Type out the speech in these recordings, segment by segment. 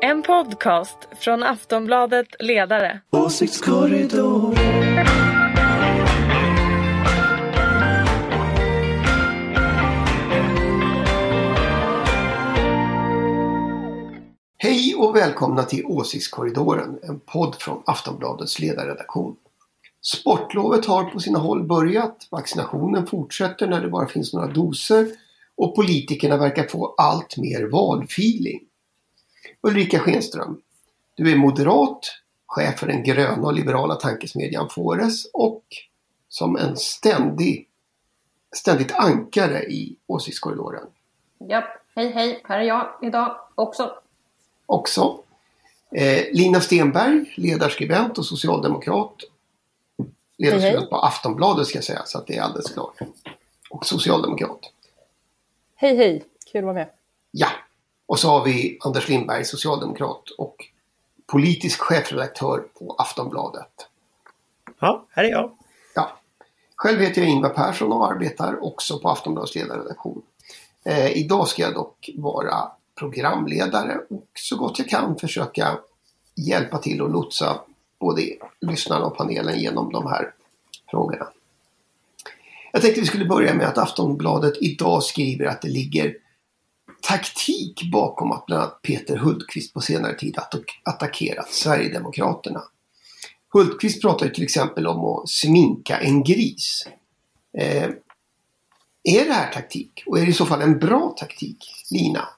En podcast från Aftonbladet Ledare. Åsiktskorridor. Hej och välkomna till Åsiktskorridoren, en podd från Aftonbladets ledarredaktion. Sportlovet har på sina håll börjat, vaccinationen fortsätter när det bara finns några doser och politikerna verkar få allt mer valfeeling. Ulrika Schenström, du är moderat, chef för den gröna och liberala tankesmedjan Fores och som en ständig, ständigt ankare i Åsiktskorridoren. Ja, hej hej, här är jag idag också. Också. Eh, Lina Stenberg, ledarskribent och socialdemokrat. Ledarskribent Hej, hej. på Aftonbladet ska jag säga så att det är alldeles klart. Och socialdemokrat. Hej hej, kul att vara med. Ja. Och så har vi Anders Lindberg, socialdemokrat och politisk chefredaktör på Aftonbladet. Ja, här är jag. Ja. Själv heter jag Ingvar Persson och arbetar också på Aftonbladets ledarredaktion. Eh, idag ska jag dock vara programledare och så gott jag kan försöka hjälpa till och lotsa både lyssnarna och panelen genom de här frågorna. Jag tänkte vi skulle börja med att Aftonbladet idag skriver att det ligger taktik bakom att bland annat Peter Hultqvist på senare tid attackerat Sverigedemokraterna. Hultqvist pratar ju till exempel om att sminka en gris. Eh, är det här taktik? Och är det i så fall en bra taktik? Lina?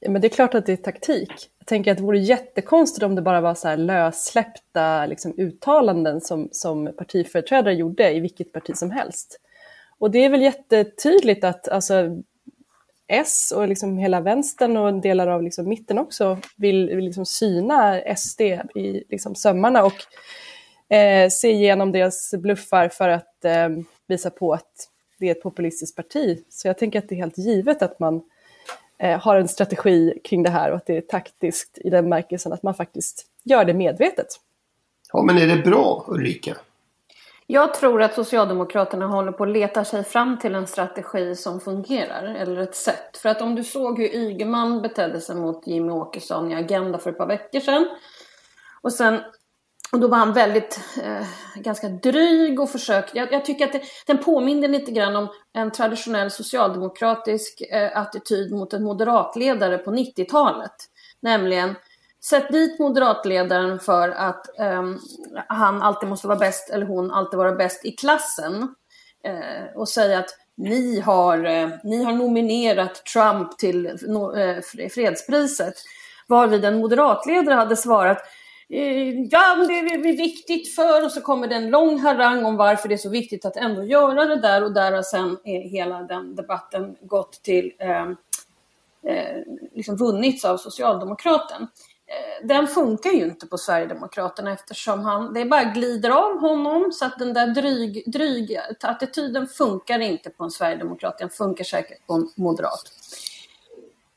Ja, Men det är klart att det är taktik. Jag tänker att det vore jättekonstigt om det bara var så här lössläppta liksom, uttalanden som, som partiföreträdare gjorde i vilket parti som helst. Och det är väl jättetydligt att alltså, S och liksom hela vänstern och delar av liksom mitten också vill, vill liksom syna SD i liksom sömmarna och eh, se igenom deras bluffar för att eh, visa på att det är ett populistiskt parti. Så jag tänker att det är helt givet att man eh, har en strategi kring det här och att det är taktiskt i den märkelsen att man faktiskt gör det medvetet. Ja, men är det bra Ulrika? Jag tror att Socialdemokraterna håller på att leta sig fram till en strategi som fungerar, eller ett sätt. För att om du såg hur Ygeman betedde sig mot Jimmy Åkesson i Agenda för ett par veckor sedan. Och sen och då var han väldigt, eh, ganska dryg och försökte, jag, jag tycker att det, den påminner lite grann om en traditionell socialdemokratisk eh, attityd mot en moderatledare på 90-talet. Nämligen, sätt dit moderatledaren för att um, han alltid måste vara bäst, eller hon alltid vara bäst i klassen. Uh, och säga att ni har, uh, ni har nominerat Trump till no, eh, fredspriset. Varvid en moderatledare hade svarat ja, men det är viktigt för, och så kommer det en lång harang om varför det är så viktigt att ändå göra det där och där har sen hela den debatten gått till, eh, eh, liksom vunnits av Socialdemokraten. Eh, den funkar ju inte på Sverigedemokraterna eftersom han, det bara glider av honom så att den där dryg, dryg attityden funkar inte på en Sverigedemokrat, den funkar säkert på en moderat.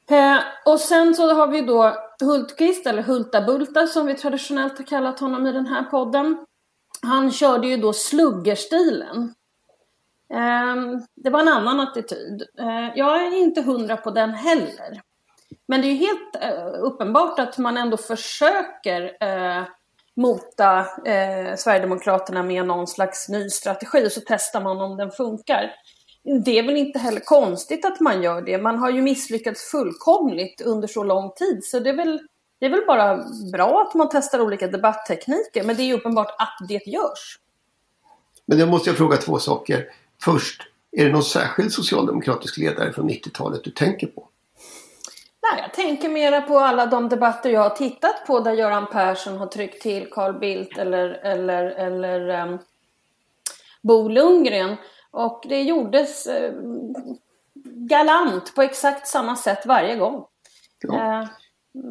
Eh, och sen så har vi då Hultqvist, eller Hultabulta som vi traditionellt har kallat honom i den här podden. Han körde ju då sluggerstilen. Eh, det var en annan attityd. Eh, jag är inte hundra på den heller. Men det är ju helt eh, uppenbart att man ändå försöker eh, mota eh, Sverigedemokraterna med någon slags ny strategi och så testar man om den funkar det är väl inte heller konstigt att man gör det. Man har ju misslyckats fullkomligt under så lång tid. Så det är väl, det är väl bara bra att man testar olika debatttekniker. Men det är ju uppenbart att det görs. Men då måste jag fråga två saker. Först, är det någon särskild socialdemokratisk ledare från 90-talet du tänker på? Jag tänker mera på alla de debatter jag har tittat på där Göran Persson har tryckt till Carl Bildt eller, eller, eller um, Bo Lundgren. Och det gjordes eh, galant på exakt samma sätt varje gång. Ja. Eh,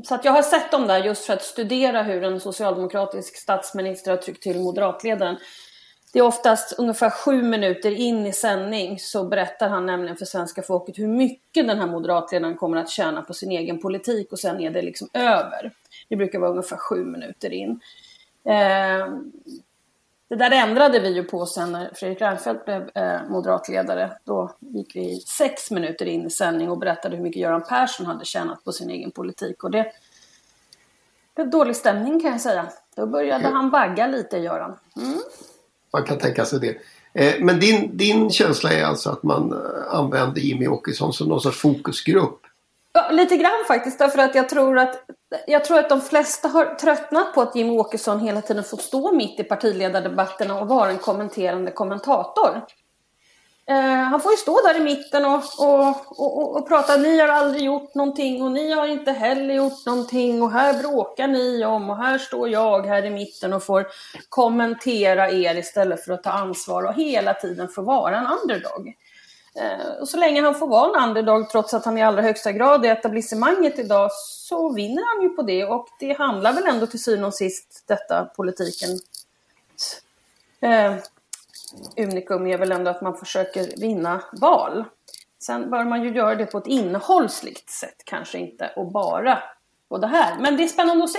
så att jag har sett dem där just för att studera hur en socialdemokratisk statsminister har tryckt till moderatledaren. Det är oftast ungefär sju minuter in i sändning så berättar han nämligen för svenska folket hur mycket den här moderatledaren kommer att tjäna på sin egen politik och sen är det liksom över. Det brukar vara ungefär sju minuter in. Eh, det där ändrade vi ju på sen när Fredrik Reinfeldt blev eh, moderatledare. Då gick vi sex minuter in i sändning och berättade hur mycket Göran Persson hade tjänat på sin egen politik. Och det, dålig stämning kan jag säga. Då började han vagga lite, Göran. Mm. Man kan tänka sig det. Eh, men din, din känsla är alltså att man eh, använder Jimmy Åkesson som någon sorts fokusgrupp? Ja, lite grann faktiskt. Därför att jag tror att, jag tror att de flesta har tröttnat på att Jimmy Åkesson hela tiden får stå mitt i partiledardebatterna och vara en kommenterande kommentator. Eh, han får ju stå där i mitten och, och, och, och, prata. Ni har aldrig gjort någonting och ni har inte heller gjort någonting och här bråkar ni om och här står jag här i mitten och får kommentera er istället för att ta ansvar och hela tiden få vara en underdog. Eh, och så länge han får vara en underdog trots att han i allra högsta grad är etablissemanget idag så vinner han ju på det och det handlar väl ändå till syvende och sist detta politiken eh, unikum är väl ändå att man försöker vinna val. Sen bör man ju göra det på ett innehållsligt sätt, kanske inte och bara på det här. Men det är spännande att se.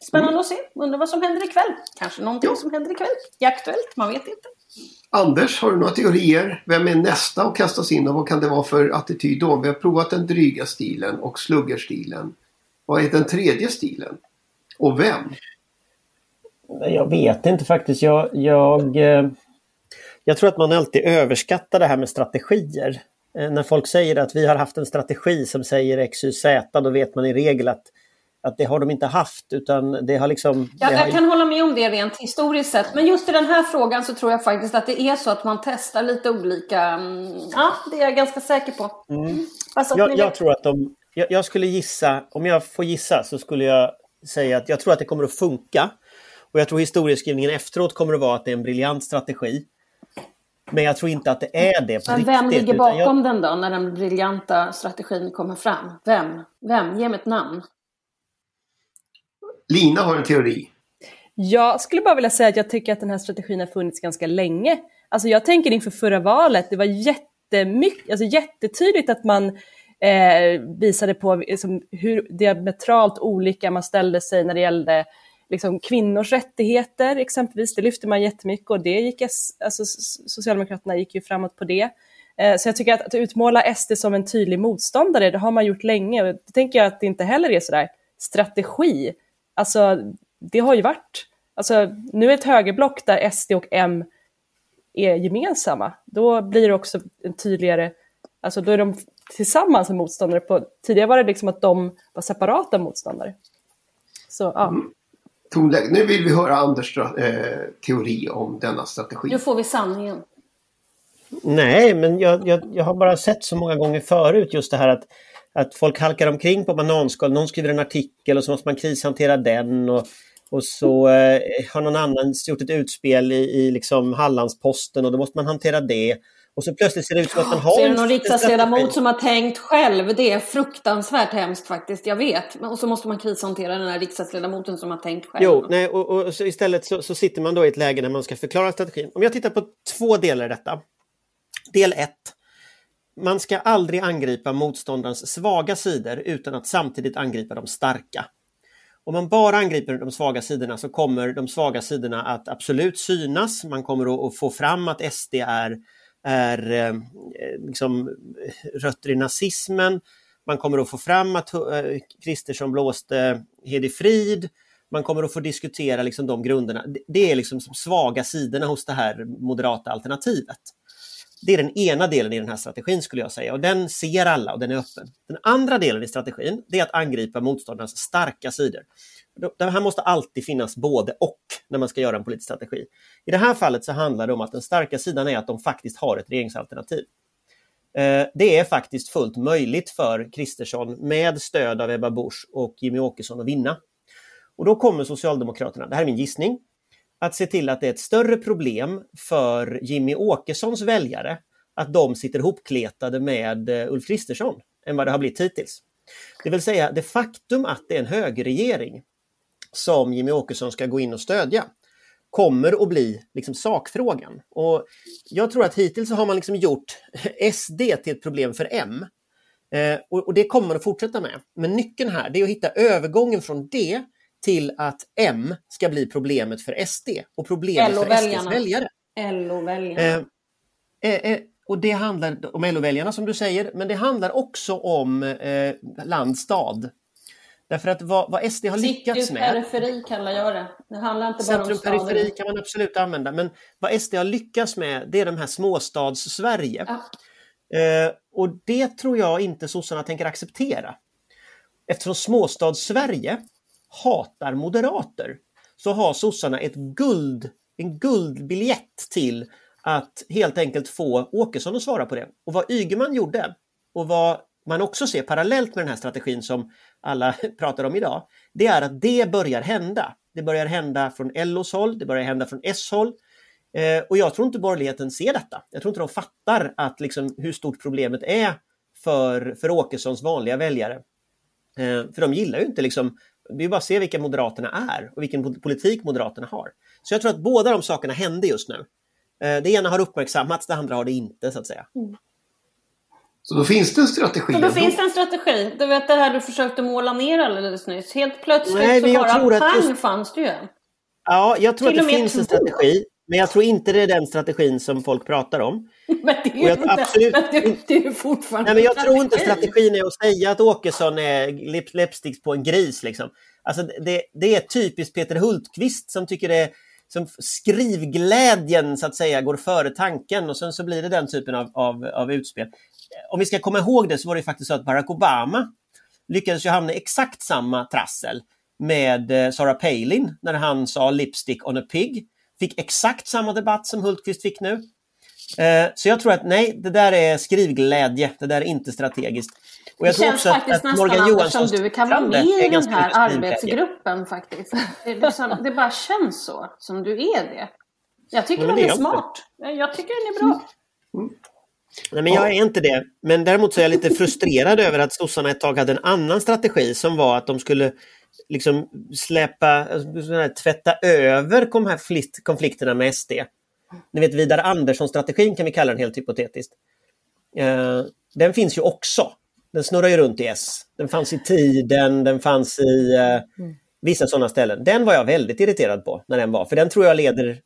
Spännande mm. att se. Undrar vad som händer ikväll. Kanske någonting ja. som händer ikväll. Det är aktuellt, man vet inte. Anders, har du några teorier? Vem är nästa att kastas in och vad kan det vara för attityd då? Vi har provat den dryga stilen och sluggerstilen. Vad är den tredje stilen? Och vem? Jag vet inte faktiskt. Jag, jag, eh, jag tror att man alltid överskattar det här med strategier. Eh, när folk säger att vi har haft en strategi som säger X, Y, Z, då vet man i regel att, att det har de inte haft utan det har liksom... Ja, det jag har... kan hålla med om det rent historiskt sett. Men just i den här frågan så tror jag faktiskt att det är så att man testar lite olika... Mm, ja, det är jag ganska säker på. Mm. Alltså jag, jag tror att de... Jag, jag skulle gissa, om jag får gissa så skulle jag säga att jag tror att det kommer att funka. Och jag tror historieskrivningen efteråt kommer att vara att det är en briljant strategi. Men jag tror inte att det är det på Men riktigt. vem ligger bakom jag... den då, när den briljanta strategin kommer fram? Vem? Vem? Ge mig ett namn. Lina har en teori. Jag skulle bara vilja säga att jag tycker att den här strategin har funnits ganska länge. Alltså jag tänker inför förra valet, det var jättemycket, alltså jättetydligt att man eh, visade på liksom, hur diametralt olika man ställde sig när det gällde liksom, kvinnors rättigheter exempelvis, det lyfte man jättemycket och det gick, alltså, Socialdemokraterna gick ju framåt på det. Eh, så jag tycker att, att utmåla SD som en tydlig motståndare, det har man gjort länge och det tänker jag att det inte heller är sådär strategi. Alltså det har ju varit, alltså nu är ett högerblock där SD och M är gemensamma, då blir det också en tydligare, alltså då är de tillsammans en motståndare. På, tidigare var det liksom att de var separata motståndare. Så ja. Mm tonläge. Nu vill vi höra Anders eh, teori om denna strategi. Nu får vi sanningen. Nej, men jag, jag, jag har bara sett så många gånger förut just det här att, att folk halkar omkring på bananskal. Någon skriver en artikel och så måste man krishantera den. Och, och så eh, har någon annan gjort ett utspel i, i liksom Hallandsposten och då måste man hantera det. Och så plötsligt ser det ut som att man har... Så är det någon riksdagsledamot som har tänkt själv. Det är fruktansvärt hemskt faktiskt, jag vet. Och så måste man krishantera den här riksdagsledamoten som har tänkt själv. Jo, nej, och, och så istället så, så, sitter man då i ett läge när man ska förklara strategin. Om jag tittar på två delar i detta. Del 1. Man ska aldrig angripa motståndarens svaga sidor utan att samtidigt angripa de starka. Om man bara angriper de svaga sidorna så kommer de svaga sidorna att absolut synas. Man kommer att få fram att SD är är eh, liksom rötter i nazismen. Man kommer att få fram att eh, Kristersson blåste Hedi Frid. Man kommer att få diskutera liksom de grunderna. Det är liksom svaga sidorna hos det här moderata alternativet. Det är den ena delen i den här strategin skulle jag säga och den ser alla och den är öppen. Den andra delen i strategin det är att angripa motståndarnas starka sidor. Det här måste alltid finnas både och när man ska göra en politisk strategi. I det här fallet så handlar det om att den starka sidan är att de faktiskt har ett regeringsalternativ. Eh, det är faktiskt fullt möjligt för Kristersson med stöd av Ebba Busch och Jimmy Åkesson att vinna. Och då kommer Socialdemokraterna, det här är min gissning, att se till att det är ett större problem för Jimmy Åkessons väljare att de sitter ihopkletade med eh, Ulf Kristersson än vad det har blivit hittills. Det vill säga det faktum att det är en högerregering som Jimmy Åkesson ska gå in och stödja kommer att bli liksom sakfrågan. Och jag tror att hittills har man liksom gjort SD till ett problem för M. Eh, och, och, det kommer man att fortsätta med. Men nyckeln här är att hitta övergången från det till att M ska bli problemet för SD och problemet för SDs väljare. LO-väljarna. Eh, eh, och det handlar om LO-väljarna som du säger, men det handlar också om eh, land, stad. Därför att vad, vad SD har lyckats med... periferi kallar jag det. Det handlar inte bara om Centrum periferi kan man absolut använda, men vad SD har lyckats med det är de här småstads-Sverige. Ja. Eh, och det tror jag inte sossarna tänker acceptera. Eftersom småstads-Sverige hatar moderater så har sossarna ett guld, en guldbiljett till att helt enkelt få Åkesson att svara på det. Och vad Ygeman gjorde och vad man också ser parallellt med den här strategin som alla pratar om idag, det är att det börjar hända. Det börjar hända från LOs håll, det börjar hända från S-håll. Eh, och jag tror inte borgerligheten ser detta. Jag tror inte de fattar att liksom, hur stort problemet är för, för Åkessons vanliga väljare. Eh, för de gillar ju inte liksom, vi bara se vilka Moderaterna är och vilken politik Moderaterna har. Så jag tror att båda de sakerna hände just nu. Eh, det ena har uppmärksammats, det andra har det inte så att säga. Mm. Så då finns det en strategi. Så då finns det en strategi. Du vet det här du försökte måla ner alldeles nyss. Helt plötsligt Nej, så bara pang just... fanns det ju. Ja, jag tror Till att det finns en strategi. Men jag tror inte det är den strategin som folk pratar om. Men det är jag, absolut, men det, det är fortfarande Nej, men Jag tror inte strategin är att säga att Åkesson är läppsticks på en gris. Liksom. Alltså, det, det är typiskt Peter Hultqvist som tycker det som skrivglädjen så att säga går före tanken och sen så blir det den typen av, av, av utspel om vi ska komma ihåg det så var det faktiskt så att Barack Obama lyckades ju hamna i exakt samma trassel med eh, Sarah Palin när han sa lipstick on a pig. Fick exakt samma debatt som Hultqvist fick nu. Eh, så jag tror att nej, det där är skrivglädje, det där är inte strategiskt. Och jag det känns faktiskt att nästan Morgan som du kan vara med i den här arbetsgruppen faktiskt. Det, liksom, det, bara känns så, som du är det. Jag tycker den är, är smart. Jag tycker den är bra. Mm. Nej, men jag är inte det. Men däremot så är jag lite frustrerad över att sossarna ett tag hade en annan strategi som var att de skulle liksom släppa, tvätta över de här konflikterna med SD. Ni vet Vidar Andersson-strategin kan vi kalla den helt hypotetiskt. Uh, den finns ju också. Den snurrar ju runt i S. Den fanns i Tiden, den fanns i uh, vissa sådana ställen. Den var jag väldigt irriterad på när den var, för den tror jag leder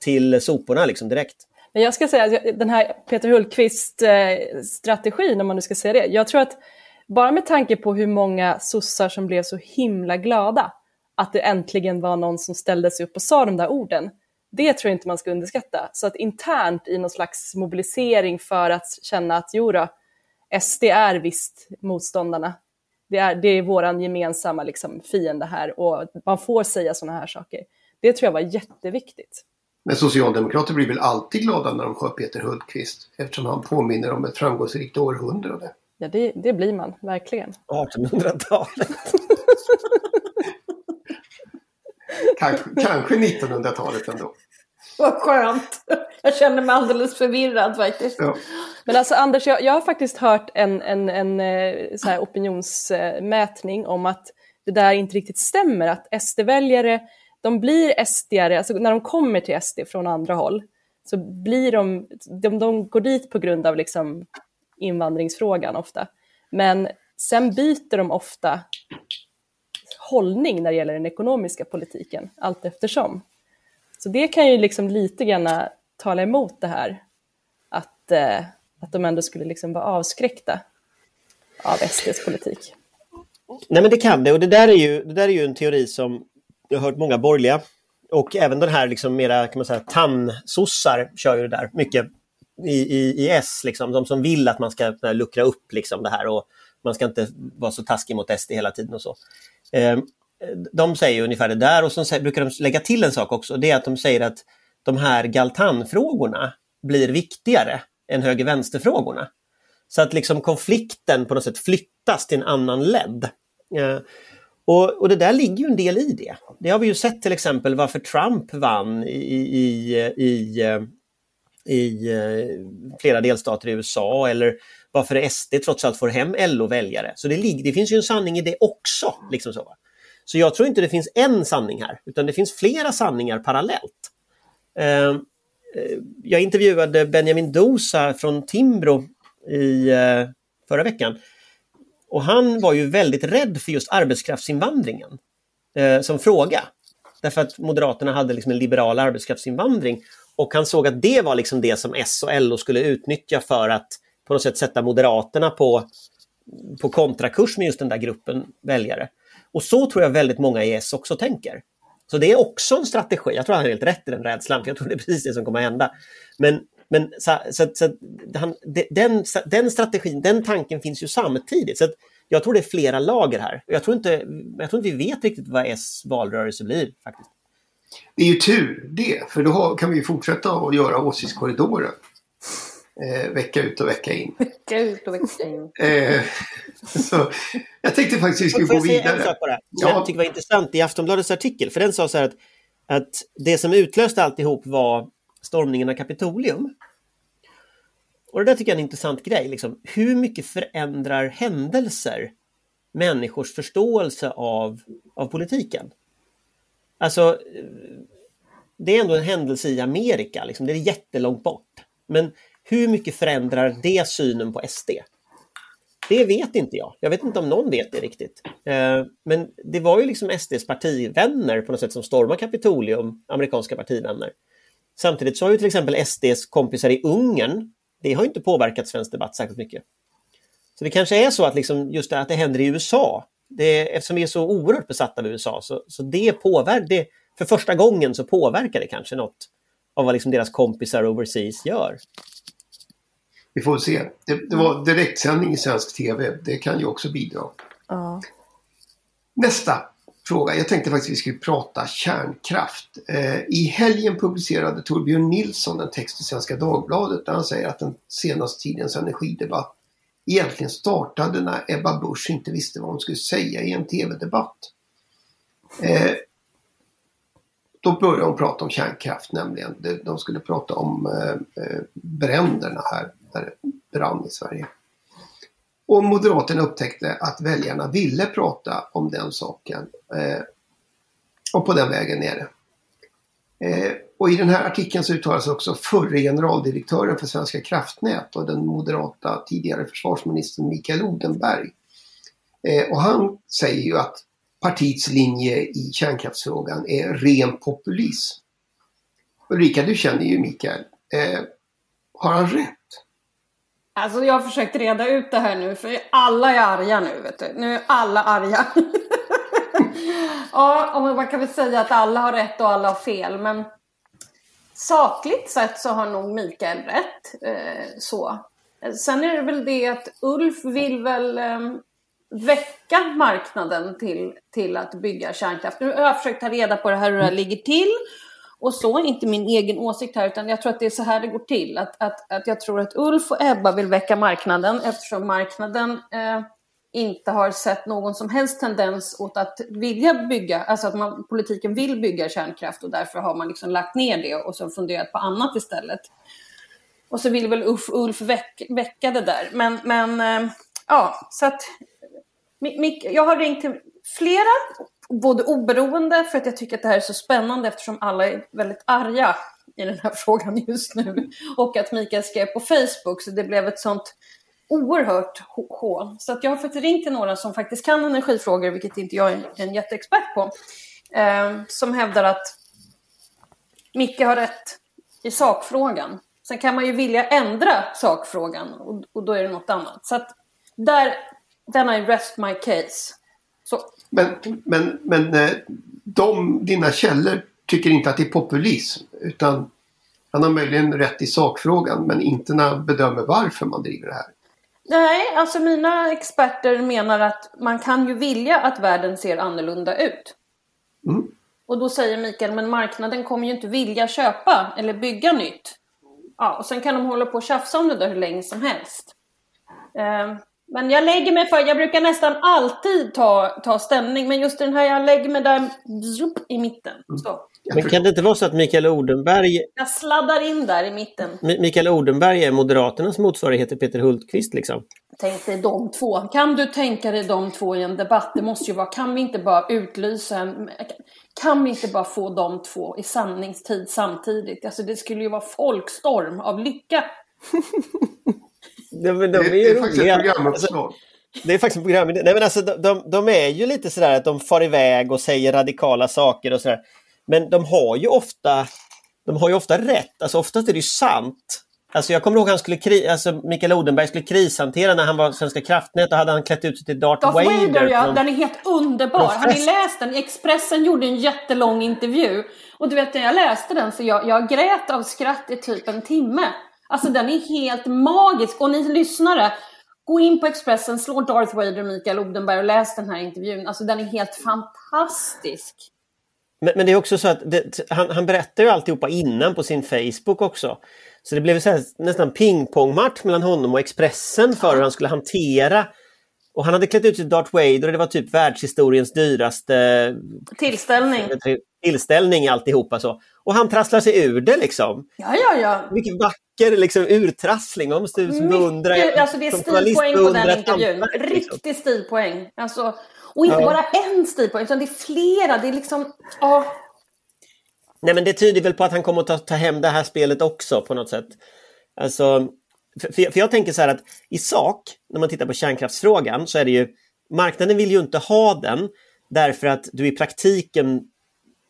till soporna liksom direkt. Men jag ska säga att den här Peter Hultqvist-strategin, om man nu ska säga det, jag tror att bara med tanke på hur många sossar som blev så himla glada att det äntligen var någon som ställde sig upp och sa de där orden, det tror jag inte man ska underskatta. Så att internt i någon slags mobilisering för att känna att jo då, SD är visst motståndarna. Det är, det är vår gemensamma liksom, fiende här och man får säga sådana här saker. Det tror jag var jätteviktigt. Men socialdemokrater blir väl alltid glada när de hör Peter Hultqvist eftersom han påminner om ett framgångsrikt århundrade. Ja, det, det blir man verkligen. 1800-talet. kanske, kanske 1900-talet ändå. Vad skönt! Jag känner mig alldeles förvirrad faktiskt. Ja. Men alltså Anders, jag, jag har faktiskt hört en, en, en eh, så här opinionsmätning om att det där inte riktigt stämmer, att SD-väljare de blir SD-are, alltså när de kommer till SD från andra håll, så blir de, de, de går dit på grund av liksom invandringsfrågan ofta. Men sen byter de ofta hållning när det gäller den ekonomiska politiken, allt eftersom. Så det kan ju liksom lite grann tala emot det här, att, eh, att de ändå skulle liksom vara avskräckta av SDs politik. Nej men det kan det och det där är ju, det där är ju en teori som jag har hört många borgerliga och även den här liksom mera kan man säga tannsossar kör ju det där mycket i, i, i S, liksom, de som vill att man ska luckra upp liksom det här och man ska inte vara så taskig mot SD hela tiden och så. Eh, de säger ungefär det där och så brukar de lägga till en sak också, det är att de säger att de här galtanfrågorna blir viktigare än höger-vänster-frågorna. Så att liksom konflikten på något sätt flyttas till en annan led. Eh, och, och, det där ligger ju en del i det. Det har vi ju sett till exempel varför Trump vann i, i, i, eh, i eh, flera delstater i USA eller varför SD trots allt får hem LO-väljare. Så det, det, finns ju en sanning i det också. Liksom så. så jag tror inte det finns en sanning här, utan det finns flera sanningar parallellt. Eh, eh, jag intervjuade Benjamin Dosa från Timbro i förra veckan och han var ju väldigt rädd för just arbetskraftsinvandringen eh, som fråga. Därför att Moderaterna hade liksom en liberal arbetskraftsinvandring och han såg att det var liksom det som S och LO skulle utnyttja för att på något sätt sätta Moderaterna på, på kontrakurs med just den där gruppen väljare. Och så tror jag väldigt många i S också tänker. Så det är också en strategi. Jag tror han har helt rätt i den rädslan, för jag tror det är precis det som kommer att hända. Men, men så, så, så, han, den, den strategin, den tanken finns ju samtidigt. Så jag tror det är flera lager här. Jag tror, inte, jag tror inte vi vet riktigt vad S valrörelse blir. faktiskt. Det är ju tur det, för då kan vi fortsätta att göra åsiktskorridorer. Eh, vecka ut och vecka in. Vecka ut och vecka in. Eh, så, jag tänkte faktiskt att vi skulle gå vidare. Får jag säga en sak bara? Ja. Jag tycker var intressant i Aftonbladets artikel, för den sa så här att, att det som utlöste alltihop var stormningen av Kapitolium. Och det där tycker jag är en intressant grej. Liksom. Hur mycket förändrar händelser människors förståelse av, av politiken? Alltså, eh, det är ändå en händelse i Amerika, liksom. det är jättelångt bort. Men hur mycket förändrar det synen på SD? Det vet inte jag. Jag vet inte om någon vet det riktigt. Eh, men det var ju liksom SDs partivänner på något sätt som stormade Kapitolium, amerikanska partivänner. Samtidigt så har ju till exempel SDs kompisar i Ungern, det har inte påverkat svensk debatt särskilt mycket. Så det kanske är så att liksom just det, att det händer i USA, det, eftersom vi är så oerhört besatta av USA, så, så det påverkar, för första gången så påverkar det kanske något av vad liksom deras kompisar overseas gör. Vi får se. Det, det var direktsändning i svensk TV. Det kan ju också bidra. Ja. Nästa fråga. Jag tänkte faktiskt att vi skulle prata kärnkraft. Eh, I helgen publicerade Torbjörn Nilsson en text i Svenska Dagbladet där han säger att den senaste tidens energidebatt egentligen startade när Ebba Busch inte visste vad hon skulle säga i en TV-debatt. Eh, då började hon prata om kärnkraft nämligen. De skulle prata om eh, eh bränderna här när det brann i Sverige. Och Moderaterna upptäckte att väljarna ville prata om den saken. Eh, och på den vägen är det. Eh, och i den här artikeln så uttalas också förre generaldirektören för Svenska kraftnät och den moderata tidigare försvarsministern Mikael Odenberg. Eh, och han säger ju att partiets linje i kärnkraftsfrågan är ren populism. Ulrika, du känner ju Mikael. Eh, har han rätt? Alltså jag har försökt reda ut det här nu för alla är arga nu vet du. Nu är alla arga. ja, och man kan väl säga att alla har rätt och alla har fel men sakligt sett så har nog Mikael rätt. Eh, så. Sen är det väl det att Ulf vill väl eh, väcka marknaden till, till att bygga kärnkraft. Nu har jag försökt ta reda på det här hur det här ligger till och så, inte min egen åsikt här, utan jag tror att det är så här det går till. Att, att, att jag tror att Ulf och Ebba vill väcka marknaden eftersom marknaden eh, inte har sett någon som helst tendens åt att vilja bygga, alltså att man, politiken vill bygga kärnkraft och därför har man liksom lagt ner det och så funderat på annat istället. Och så vill väl Ulf, Ulf väck, väcka det där. Men, men eh, ja, så att jag har ringt till flera både oberoende för att jag tycker att det här är så spännande eftersom alla är väldigt arga i den här frågan just nu. Och att Mikael skrev på Facebook så det blev ett sånt oerhört hål. Så att jag har faktiskt ringt till några som faktiskt kan energifrågor, vilket inte jag är en jätteexpert på. Eh, som hävdar att Micke har rätt i sakfrågan. Sen kan man ju vilja ändra sakfrågan och, och då är det något annat. Så att där, then I rest my case. Så. Men, men, men eh, de, dina källor tycker inte att det är populism utan han har möjligen rätt i sakfrågan men inte när han bedömer varför man driver det här. Nej, alltså mina experter menar att man kan ju vilja att världen ser annorlunda ut. Mm. Och då säger Mikael, men marknaden kommer ju inte vilja köpa eller bygga nytt. Ja, och sen kan de hålla på och tjafsa om det där hur länge som helst. Eh, men jag lägger mig för, jag brukar nästan alltid ta, ta ställning, men just den här, jag lägger mig där i mitten. Så. Men kan det inte vara så att Mikael Odenberg... Jag sladdar in där i mitten. Mikael Odenberg är Moderaternas motsvarighet till Peter Hultqvist liksom? Tänk dig de två. Kan du tänka dig de två i en debatt? Det måste ju vara, kan vi inte bara utlysa en... Kan vi inte bara få de två i sanningstid samtidigt? Alltså det skulle ju vara folkstorm av lycka. De, de, de är, det, är faktiskt ett programuppslag. Alltså, det är faktiskt program. Nej, men alltså, de, de, de, är ju lite sådär att de far iväg och säger radikala saker och sådär. Men de har ju ofta, de har ju ofta rätt. Alltså oftast är det ju sant Alltså jag kommer ihåg han skulle kri- alltså Mikael Odenberg skulle krishantera när han var Svenska kraftnät. Då hade han klätt ut sig till Darth, Darth Vader. Vader, ja, den är helt underbar. Har ni läst den? Expressen gjorde en jättelång intervju. Och du vet, när jag läste den så jag, jag grät av skratt i typ en timme. Alltså den är helt magisk. Och ni lyssnare, gå in på Expressen, slå Darth Vader och Mikael Odenberg och läs den här intervjun. Alltså den är helt fantastisk. Men, men det är också så att det, han, han berättar ju alltihopa innan på sin Facebook också. Så det blev så här, nästan pingpongmatch mellan honom och Expressen för hur han skulle hantera och han hade klätt ut sig till Darth Vader och det var typ världshistoriens dyraste Tillställning. tillställning alltihopa. Så. Och han trasslar sig ur det liksom. Ja, ja, ja. Mycket vacker liksom, urtrassling. Man måste beundra... Mycket, alltså det är stilpoäng på beundra den intervjun. hantverk, liksom. Riktig stilpoäng. Alltså, och inte Ja. bara en stilpoäng, utan det är flera. Det är liksom... Ja. Nej men det tyder väl på att han kommer att ta, ta hem det här spelet också på något sätt. Alltså, för, för jag tänker så här att i sak, när man tittar på kärnkraftsfrågan, så är det ju marknaden vill ju inte ha den därför att du i praktiken,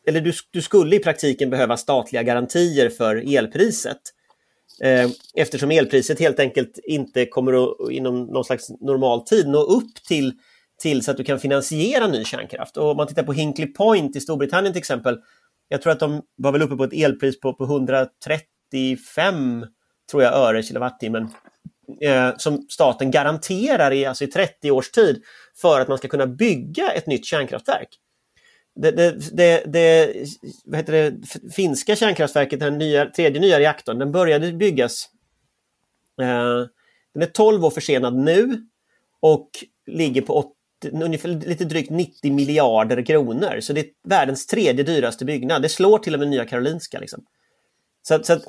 eller du, du skulle i praktiken behöva statliga garantier för elpriset. Eh, eftersom elpriset helt enkelt inte kommer att inom någon slags normal tid nå upp till, till så att du kan finansiera ny kärnkraft. Och om man tittar på Hinkley Point i Storbritannien till exempel, jag tror att de var väl uppe på ett elpris på, på 135 tror jag, öre kilowattimmen eh, som staten garanterar i, alltså i 30 års tid för att man ska kunna bygga ett nytt kärnkraftverk. Det, det, det, det, vad heter det finska kärnkraftverket, den nya, tredje nya reaktorn, den började byggas eh, den är 12 år försenad nu och ligger på 80, ungefär lite drygt 90 miljarder kronor. Så det är världens tredje dyraste byggnad. Det slår till och med Nya Karolinska. Liksom. Så, så att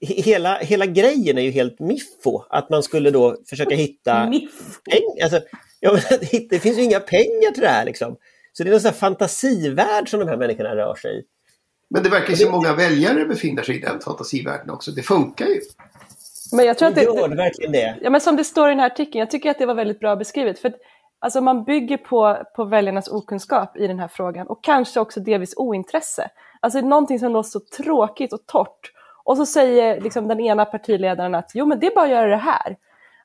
he- hela, hela grejen är ju helt miffo. Att man skulle då försöka hitta Miff. pengar. Alltså, ja, det finns ju inga pengar till det här. Liksom. Så det är en sån här fantasivärld som de här människorna rör sig i. Men det verkar som många väljare befinner sig i den fantasivärlden också. Det funkar ju. Men jag tror att det, Gör det verkligen det? Ja, men som det står i den här artikeln, jag tycker att det var väldigt bra beskrivet. För att, alltså, man bygger på, på väljarnas okunskap i den här frågan och kanske också delvis ointresse. Alltså någonting som låter så tråkigt och torrt. Och så säger liksom, den ena partiledaren att jo men det är bara att göra det här.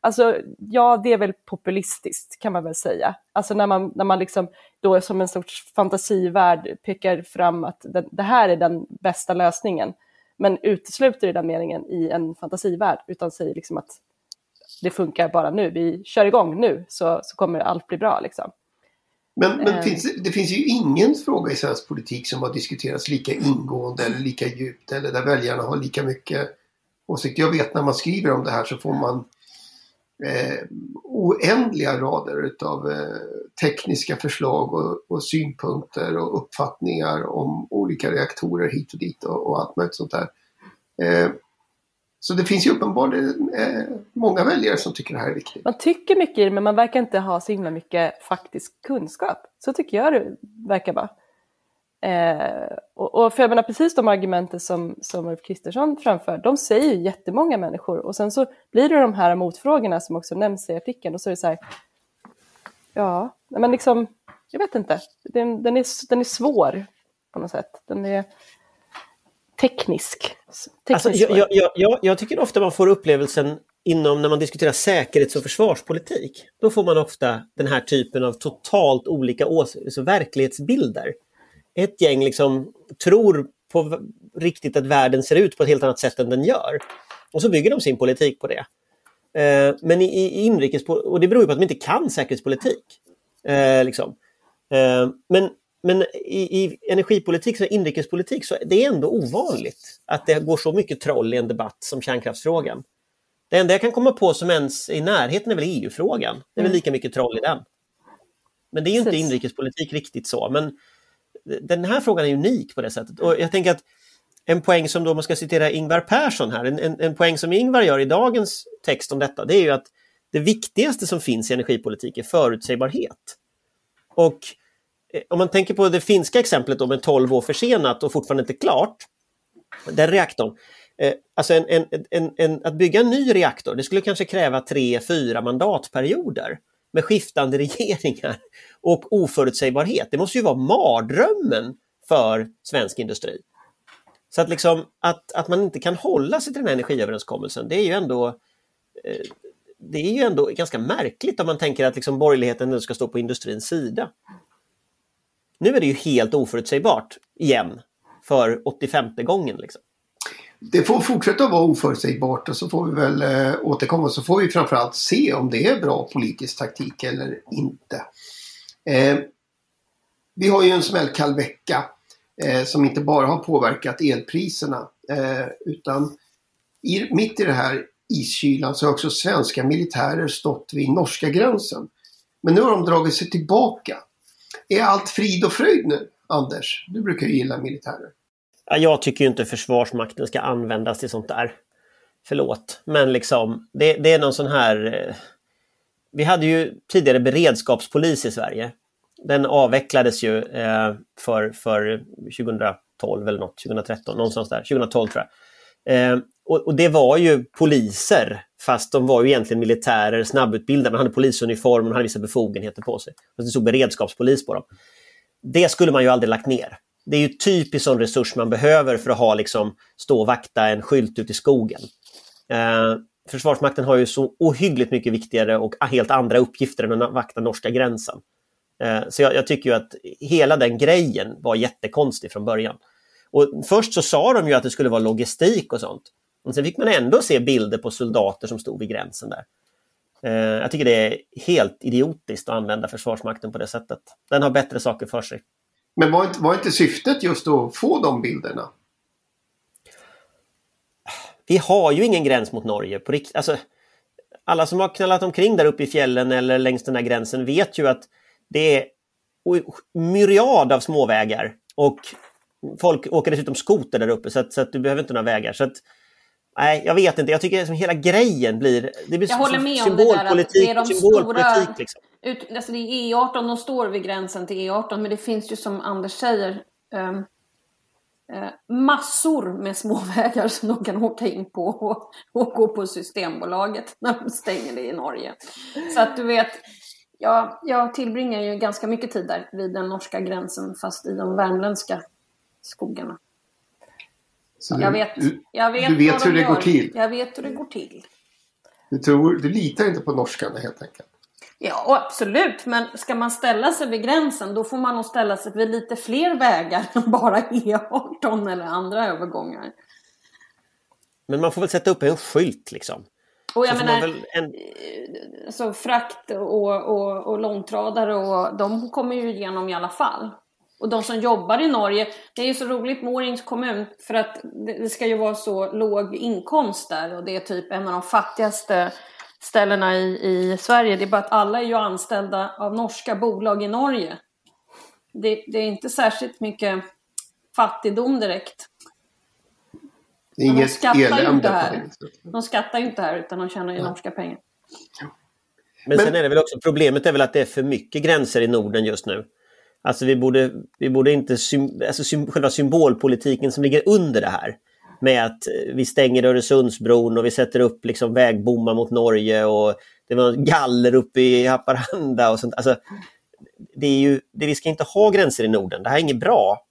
Alltså ja, det är väl populistiskt kan man väl säga. Alltså när man, när man liksom då som en sorts fantasivärld pekar fram att det, det här är den bästa lösningen. Men utesluter i den meningen i en fantasivärld utan säger liksom att det funkar bara nu, vi kör igång nu så, så kommer allt bli bra. Liksom. Men, men Eh. finns, det- det finns ju ingen fråga i svensk politik som har diskuterats lika ingående eller lika djupt eller där väljarna har lika mycket åsikter. Jag vet när man skriver om det här så får man eh, oändliga rader utav eh, tekniska förslag och, och synpunkter och uppfattningar om olika reaktorer hit och dit och, och allt möjligt sånt där. Eh, så det finns ju uppenbarligen eh, många väljare som tycker det här är viktigt. Man tycker mycket i det men man verkar inte ha så himla mycket faktisk kunskap. Så tycker jag det verkar vara. Eh, och, och för jag menar precis de argumenten som, som Ulf Kristersson framför, de säger ju jättemånga människor och sen så blir det de här motfrågorna som också nämns i artikeln och så är det så här, ja, men liksom, jag vet inte, den, den, är, den är svår på något sätt. Den är teknisk. teknisk Alltså, jag, jag, jag, jag, jag tycker ofta man får upplevelsen inom när man diskuterar säkerhets och försvarspolitik. Då får man ofta den här typen av totalt olika ås- alltså verklighetsbilder. Ett gäng liksom tror på riktigt att världen ser ut på ett helt annat sätt än den gör. Och så bygger de sin politik på det. Eh, men i, i inrikes, och det beror ju på att de inte kan säkerhetspolitik. Eh, liksom. eh, men men i, i energipolitik, så inrikespolitik, så det är ändå ovanligt att det går så mycket troll i en debatt som kärnkraftsfrågan. Det enda jag kan komma på som ens i närheten är väl EU-frågan. Det är väl Mm. lika mycket troll i den. Men det är ju inte Precis. inrikespolitik riktigt så. Men den här frågan är unik på det sättet. Och jag tänker att en poäng som då man ska citera Ingvar Persson här, en, en, en poäng som Ingvar gör i dagens text om detta, det är ju att det viktigaste som finns i energipolitik är förutsägbarhet. Och eh, om man tänker på det finska exemplet då med 12 år försenat och fortfarande inte klart, den reaktorn, eh, alltså en, en, en, en, att bygga en ny reaktor, det skulle kanske kräva tre, fyra mandatperioder med skiftande regeringar och oförutsägbarhet. Det måste ju vara mardrömmen för svensk industri. Så att, liksom, att, att man inte kan hålla sig till den här energiöverenskommelsen, det är ju ändå eh, det är ju ändå ganska märkligt om man tänker att liksom borgerligheten nu ska stå på industrins sida. Nu är det ju helt oförutsägbart igen för 85 gången. Liksom. Det får fortsätta vara oförutsägbart och så får vi väl eh, återkomma så får vi framförallt se om det är bra politisk taktik eller inte. Eh, vi har ju en smällkall vecka eh, som inte bara har påverkat elpriserna eh, utan i, mitt i det här iskylan så har också svenska militärer stått vid norska gränsen. Men nu har de dragit sig tillbaka. Är allt frid och fröjd nu, Anders? Du brukar ju gilla militärer. Jag tycker inte Försvarsmakten ska användas till sånt där. Förlåt, men liksom det, det är någon sån här... Eh, vi hade ju tidigare beredskapspolis i Sverige. Den avvecklades ju eh, för, för 2012 eller något, 2013, någonstans där, 2012 tror jag. Eh, och, och, det var ju poliser, fast de var ju egentligen militärer, snabbutbildade, man hade polisuniform, man hade vissa befogenheter på sig. Fast det stod beredskapspolis på dem. Det skulle man ju aldrig lagt ner. Det är ju typiskt sån resurs man behöver för att ha liksom, stå och vakta en skylt ute i skogen. Eh, Försvarsmakten har ju så ohyggligt mycket viktigare och helt andra uppgifter än att vakta norska gränsen. Eh, så jag, jag, tycker ju att hela den grejen var jättekonstig från början. Och först så sa de ju att det skulle vara logistik och sånt. Men sen fick man ändå se bilder på soldater som stod vid gränsen där. Eh, jag tycker det är helt idiotiskt att använda Försvarsmakten på det sättet. Den har bättre saker för sig. Men var inte, var inte syftet just att få de bilderna? Vi har ju ingen gräns mot Norge på riktigt. Alltså, alla som har knallat omkring där uppe i fjällen eller längs den här gränsen vet ju att det är myriad av småvägar och folk åker dessutom skoter där uppe så att, så att du behöver inte några vägar. Så att, nej, jag vet inte. Jag tycker liksom hela grejen blir, det blir jag håller med om det där att det är de symbolpolitik. Stora, liksom. Ut, alltså det är E18, de står vid gränsen till E18 men det finns ju som Anders säger um, massor med småvägar som de kan åka in på och, och gå på Systembolaget när de stänger det i Norge. Så att du vet, Ja, jag tillbringar ju ganska mycket tid där vid den norska gränsen fast i de värmländska skogarna. Så jag vet, jag vet, du vet hur de det går till? Jag vet hur det går till. Du, tror, du litar inte på norskarna helt enkelt? Ja, absolut. Men ska man ställa sig vid gränsen då får man nog ställa sig vid lite fler vägar än bara E18 eller andra övergångar. Men man får väl sätta upp en skylt liksom? Och jag menar, en... Eh, alltså frakt och, och, och långtradare och de kommer ju igenom i alla fall. Och de som jobbar i Norge, det är ju så roligt med Årings kommun för att det ska ju vara så låg inkomst där och det är typ en av de fattigaste ställena i, i Sverige. Det är bara att alla är ju anställda av norska bolag i Norge. Det, det är inte särskilt mycket fattigdom direkt. Det är inget elände på det De skattar ju inte här utan de tjänar ju ja. norska pengar. Men, Men sen är det väl också problemet är väl att det är för mycket gränser i Norden just nu. Alltså vi borde, vi borde inte, alltså själva symbolpolitiken som ligger under det här med att vi stänger Öresundsbron och vi sätter upp liksom vägbommar mot Norge och det var galler uppe i Haparanda och sånt. Alltså, det är ju, det, vi ska inte ha gränser i Norden, det här är inget bra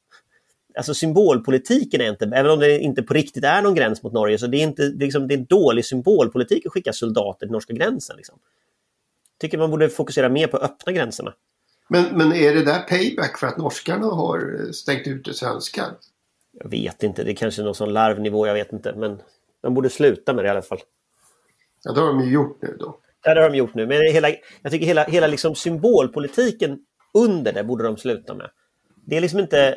alltså symbolpolitiken är inte, även om det inte på riktigt är någon gräns mot Norge, så det är, inte, det är, liksom, det är dålig symbolpolitik att skicka soldater till norska gränsen. Liksom. Tycker man borde fokusera mer på att öppna gränserna. Men, men är det där payback för att norskarna har stängt ute svenskar? Jag vet inte, det är kanske är någon sån larvnivå, jag vet inte. Men de borde sluta med det i alla fall. Ja, det har de ju gjort nu då. Ja, det har de gjort nu. Men hela, jag tycker hela, hela liksom symbolpolitiken under det borde de sluta med. Det är liksom inte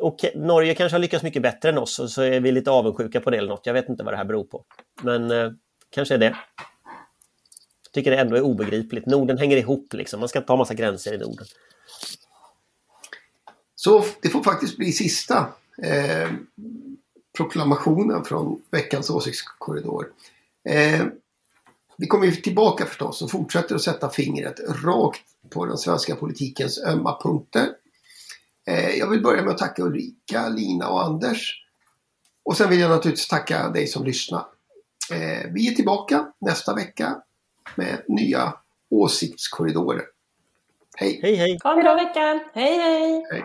och Norge kanske har lyckats mycket bättre än oss och så är vi lite avundsjuka på det eller något. Jag vet inte vad det här beror på. Men eh, kanske är det. Jag tycker det ändå är obegripligt. Norden hänger ihop liksom. Man ska inte ha massa gränser i Norden. Så det får faktiskt bli sista eh, proklamationen från veckans åsiktskorridor. Eh, vi kommer ju tillbaka förstås och fortsätter att sätta fingret rakt på den svenska politikens ömma punkter. Eh, jag vill börja med att tacka Ulrika, Lina och Anders. Och sen vill jag naturligtvis tacka dig som lyssnar. Eh, vi är tillbaka nästa vecka med nya åsiktskorridorer. Hej! Hej hej! Ha en bra vecka! Hej hej! hej.